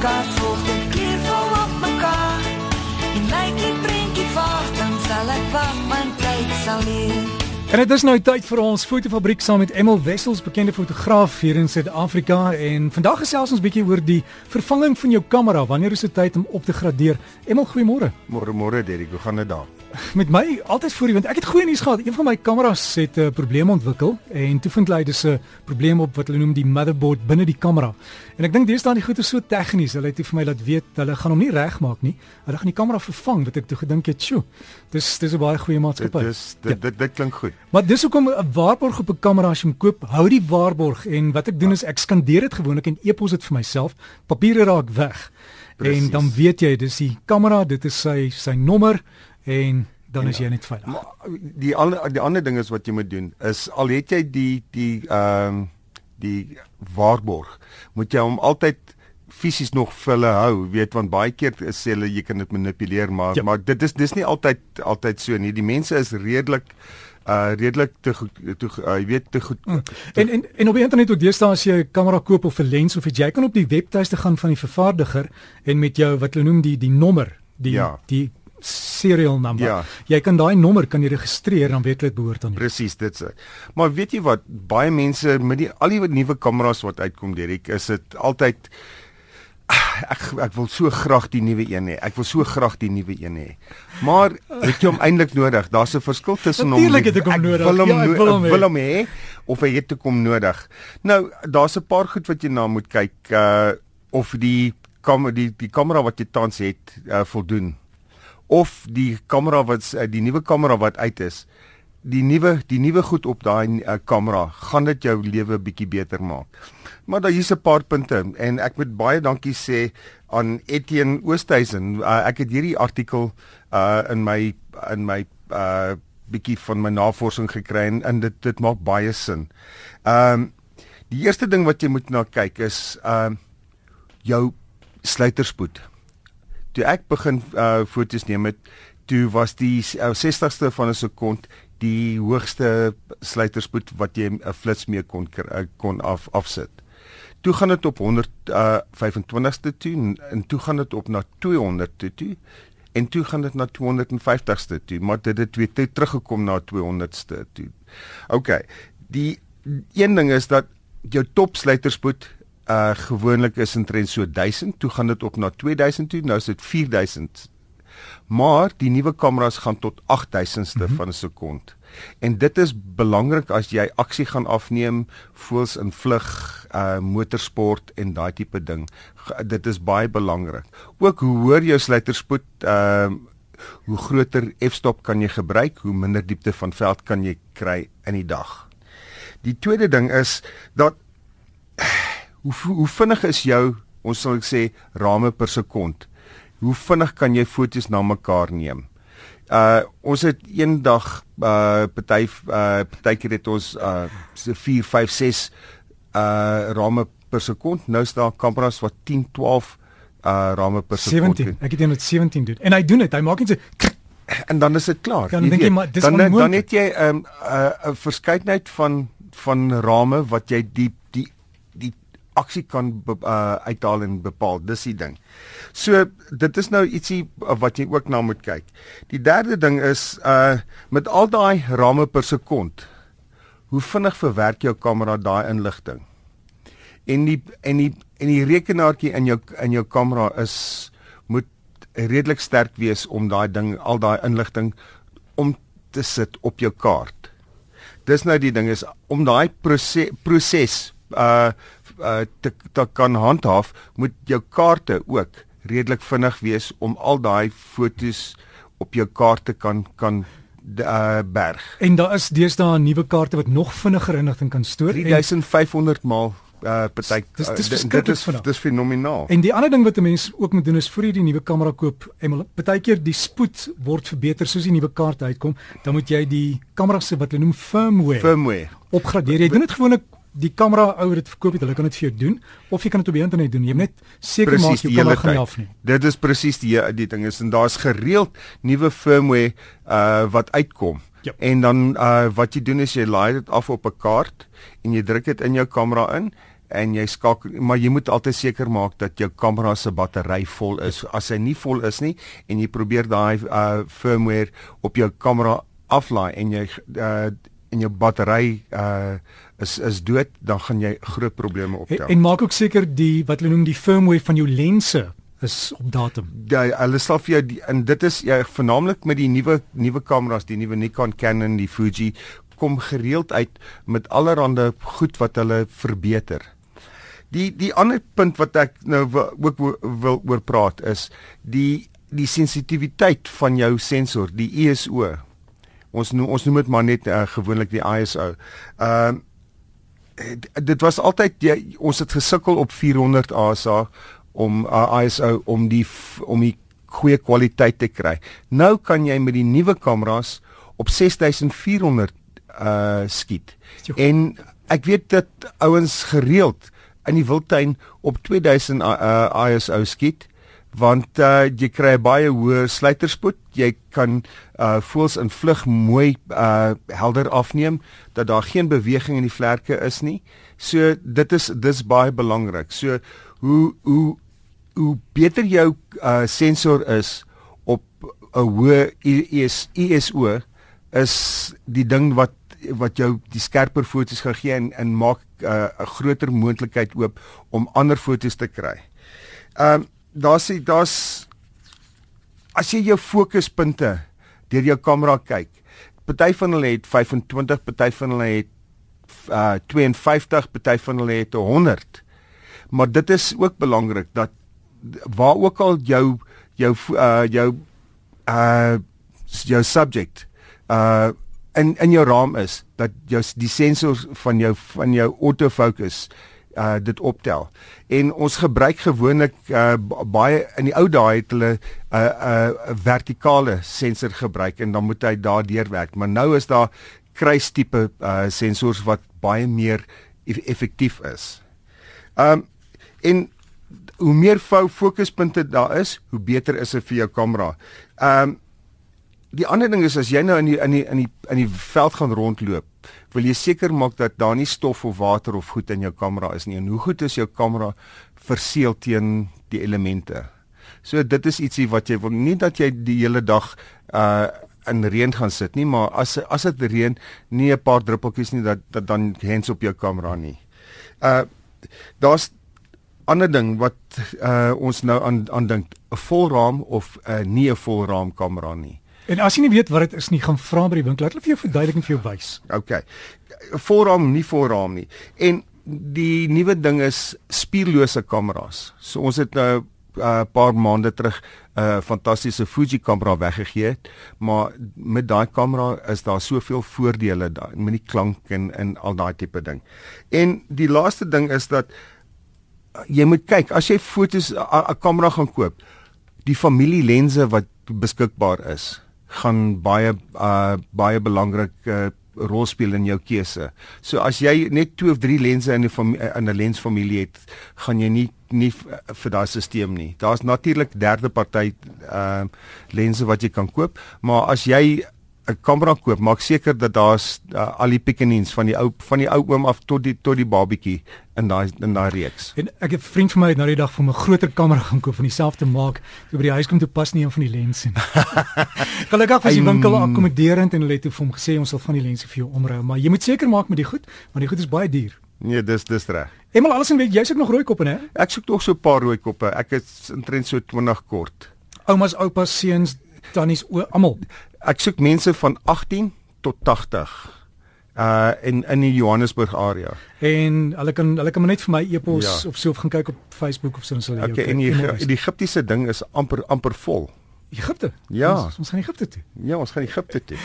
kaart volg die kleurvol op mekaar. En lyk die prentjie vaag, dan sal ek wag, want tyd sal leer. En dit is nou tyd vir ons fotofabriek saam met Emil Wessels, bekende fotograaf hier in Suid-Afrika en vandag gesels ons bietjie oor die vervanging van jou kamera. Wanneer is dit tyd om op te gradeer? Emil, goeiemôre. Môre môre Derek, hoe gaan dit daar? Met my altyd voor die want ek het goeie nuus gehad. Een van my kameras het 'n uh, probleem ontwikkel en toe vind hulle dis 'n probleem op wat hulle noem die motherboard binne die kamera. En ek dink deesdae die goed is so tegnies. Hulle het vir my laat weet hulle gaan hom nie regmaak nie. Hulle gaan die kamera vervang wat ek toe gedink het, "Sjoe, dis dis 'n baie goeie maatskappy." Dit is dit, ja. dit dit klink goed. Maar dis hoekom 'n waarborg op 'n kamera as jy hom koop, hou die waarborg en wat ek doen is ek skandeer dit gewoonlik en e-pos dit vir myself. Papiere raak weg. Precies. En dan weet jy dis die kamera, dit is sy sy nommer en dan is ja. jy net veilig. Maar die ander die ander ding is wat jy moet doen is al het jy die die ehm um, die waarborg, moet jy hom altyd fisies nog vir hulle hou, weet want baie keer sê hulle jy kan dit manipuleer, maar ja. maar dit is dis nie altyd altyd so nie. Die mense is redelik uh redelik te toe uh, jy weet te goed. Mm. Te, en en en op die internet ook deesdae as jy 'n kamera koop of 'n lens of jy kan op die webtuiste gaan van die vervaardiger en met jou wat hulle noem die die nommer, die ja. die serial number. Ja. Jy kan daai nommer kan jy registreer dan weet jy dit behoort aan. Presies, dit sê. Maar weet jy wat, baie mense met die al die nuwe kameras wat uitkom, Derek, is dit altyd ek ek wil so graag die nuwe een hê. Ek wil so graag die nuwe een hê. Maar het jy hom eintlik nodig? Daar's 'n verskil tussen hom Natuurlik het ek hom nodig. Wil hom, ja, ek wil hom, wil hom hê of hy het te kom nodig. Nou, daar's 'n paar goed wat jy na moet kyk uh of die kam die die kamera wat jy tans het uh, voldoen of die kamera wat eh, die nuwe kamera wat uit is die nuwe die nuwe goed op daai uh, kamera gaan dit jou lewe bietjie beter maak. Maar daar hier's 'n paar punte en ek moet baie dankie sê aan Etienne Oosthuizen. Uh, ek het hierdie artikel uh, in my in my uh, bietjie van my navorsing gekry en, en dit dit maak baie sin. Ehm um, die eerste ding wat jy moet na kyk is ehm uh, jou sluiterspoed toe ek begin uh foto's neem het, toe was die uh, 60ste van 'n sekond die hoogste sluiterspoed wat jy 'n flits mee kon uh, kon af afsit. Toe gaan dit op 125ste uh, toe en toe gaan dit op na 200 toe, en toe gaan dit na 250ste toe, maar dit het weer teruggekom na 200ste toe. OK. Die een ding is dat jou top sluiterspoed uh gewoonlik is in trend so 1000, toe gaan dit op na 2000 toe, nou is dit 4000. Maar die nuwe kameras gaan tot 8000ste mm -hmm. van 'n sekond. En dit is belangrik as jy aksie gaan afneem, voels in vlug, uh motorsport en daai tipe ding. Dit is baie belangrik. Ook hoe hoor jou sluiterspoed uh hoe groter f-stop kan jy gebruik, hoe minder diepte van veld kan jy kry in die dag. Die tweede ding is dat hoe hoe vinnig is jou ons sal ek sê rame per sekond? Hoe vinnig kan jy foto's na mekaar neem? Uh ons het eendag uh party uh partykeer het ons uh so 4 5 6 uh rame per sekond. Nou is daar kameras wat 10 12 uh rame per sekond 17 ek het dit 17 doen. En hy doen dit hy maak net so en dan is dit klaar dan dink jy maar dis dan dan het jy 'n um, uh, 'n verskeidenheid van van rame wat jy die aksie kan uh, uithaal en bepaal. Dis die ding. So dit is nou ietsie wat jy ook na moet kyk. Die derde ding is uh met al daai rame per sekond. Hoe vinnig verwerk jou kamera daai inligting? En die en die en die rekenaartjie in jou in jou kamera is moet redelik sterk wees om daai ding al daai inligting om te sit op jou kaart. Dis nou die ding is om daai proses proses uh uh te, te kan handhaaf, moet jou kaarte ook redelik vinnig wees om al daai fotos op jou kaarte kan kan uh berg. En daar is deesdae nuwe kaarte wat nog vinniger inligting kan stoor 3500 maal uh party dis dis dit is dis fenomenaal. En die ander ding wat 'n mens ook moet doen is voor jy die nuwe kamera koop, en partykeer die spoed word verbeter soos die nuwe kaarte uitkom, dan moet jy die kamera se wat hulle noem firmware, firmware. opgradeer. Jy doen dit gewoonlik die kamera ouer dit verkoop het, hulle kan dit vir jou doen of jy kan dit op die internet doen. Jy moet net seker maak jou kamera gaan nie afneem. Dit is presies die die ding is en daar's gereeld nuwe firmware uh wat uitkom. Ja. En dan uh wat jy doen is jy laai dit af op 'n kaart en jy druk dit in jou kamera in en jy skakel maar jy moet altyd seker maak dat jou kamera se battery vol is. As hy nie vol is nie en jy probeer daai uh, firmware op jou kamera aflaai en jy uh, en jou battery uh is is dood, dan gaan jy groot probleme optel. En, en maak ook seker die wat hulle noem die firmware van jou lense is op datum. Ja, hulle sal vir jou die, en dit is ja vernaamlik met die nuwe nuwe kameras, die nuwe Nikon, Canon, die Fuji kom gereeld uit met allerlei goed wat hulle verbeter. Die die ander punt wat ek nou ook wil oor praat is die die sensitiwiteit van jou sensor, die ISO. Ons noem ons noem dit maar net uh, gewoonlik die ISO. Ehm uh, dit was altyd jy, ons het gesukkel op 400 ASA om uh, ISO om die om die goeie kwaliteit te kry. Nou kan jy met die nuwe kameras op 6400 uh skiet. En ek weet dat ouens gereeld in die wildtuin op 2000 uh, ISO skiet want uh, jy kry baie hoë sluiterspoed. Jy kan uh voels in vlug mooi uh helder afneem dat daar geen beweging in die vlerke is nie. So dit is dis baie belangrik. So hoe hoe hoe beter jou uh sensor is op 'n hoë IS, ISO is die ding wat wat jou die skerper foto's gaan gee en en maak 'n uh, groter moontlikheid oop om ander foto's te kry. Ehm um, daar's daar's as jy jou fokuspunte deur jou kamera kyk. Party van hulle het 25, party van hulle het uh 52, party van hulle het 100. Maar dit is ook belangrik dat waar ook al jou jou uh jou uh jou subject uh in in jou raam is dat jou die sensors van jou van jou autofocus uh dit optel. En ons gebruik gewoonlik uh baie in die ou dae het hulle 'n uh, 'n uh, vertikale sensor gebruik en dan moet hy daardeur werk. Maar nou is daar kruistipe uh sensors wat baie meer effektief is. Um en hoe meer fokuspunte daar is, hoe beter is dit vir jou kamera. Um die ander ding is as jy nou in die in die in die in die veld gaan rondloop wil jy seker maak dat daar nie stof of water of goed in jou kamera is nie. En hoe goed is jou kamera verseël teen die elemente? So dit is ietsie wat jy wil nie dat jy die hele dag uh in reën gaan sit nie, maar as as dit reën, nie 'n paar druppeltjies nie dat, dat dan hens op jou kamera nie. Uh daar's ander ding wat uh ons nou aan aan dink, 'n volraam of 'n uh, nie 'n volraam kamera nie. En as jy nie weet wat dit is nie, gaan vra by die winkel. Laat hulle vir jou verduidelik en vir jou wys. OK. Voorraam nie voorraam nie. En die nuwe ding is spierlose kameras. So ons het nou 'n uh, paar maande terug 'n uh, fantastiese Fuji kamera weggegee het, maar met daai kamera is daar soveel voordele daar met die klank en en al daai tipe ding. En die laaste ding is dat uh, jy moet kyk as jy fotos 'n kamera gaan koop, die familielense wat beskikbaar is gaan baie uh baie belangrik uh, rol speel in jou keuse. So as jy net 2 of 3 lense in 'n in 'n lensfamilie het, gaan jy nie nie vir daai stelsel nie. Daar's natuurlik derde party uh lense wat jy kan koop, maar as jy 'n kamera koop, maak seker dat daar's uh, al die pikenies van die ou van die ou oom af tot die tot die babietjie in daai in daai reeks. En ek het 'n vriend van my het nou die dag vir 'n groter kamera gaan koop van dieselfde maak. Toe by die huis kom toe pas nie een van die lense nie. Gelukkig was die winkel akkommoderend en hulle het vir hom gesê ons sal van die lense vir jou omruil, maar jy moet seker maak met die goed, want die goed is baie duur. Nee, dis dis reg. Emal alles en weet jy soek nog rooi koppe, né? Ek soek tog so 'n paar rooi koppe. Ek is intrent so 20 kort. Oumas, oupas, seuns, tannies, almal. Ek soek mense van 18 tot 80 uh in in die Johannesburg area. En hulle kan hulle kan maar net vir my e-pos ja. of so of gaan kyk op Facebook of so en hulle okay, en die die Egiptiese ding is amper amper vol. Egipte. Ja, ons, ons gaan Egipte toe. Ja, ons gaan Egipte toe.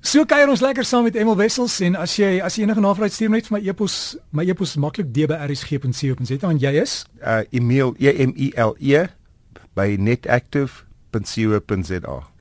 So kuier ons lekker saam met Emel Wessels en as jy as jy enige navraag stuur net vir my e-pos, my e-pos is maklik dbrsg.co.za en jy is uh Emil E M I L E by netactive.co.za.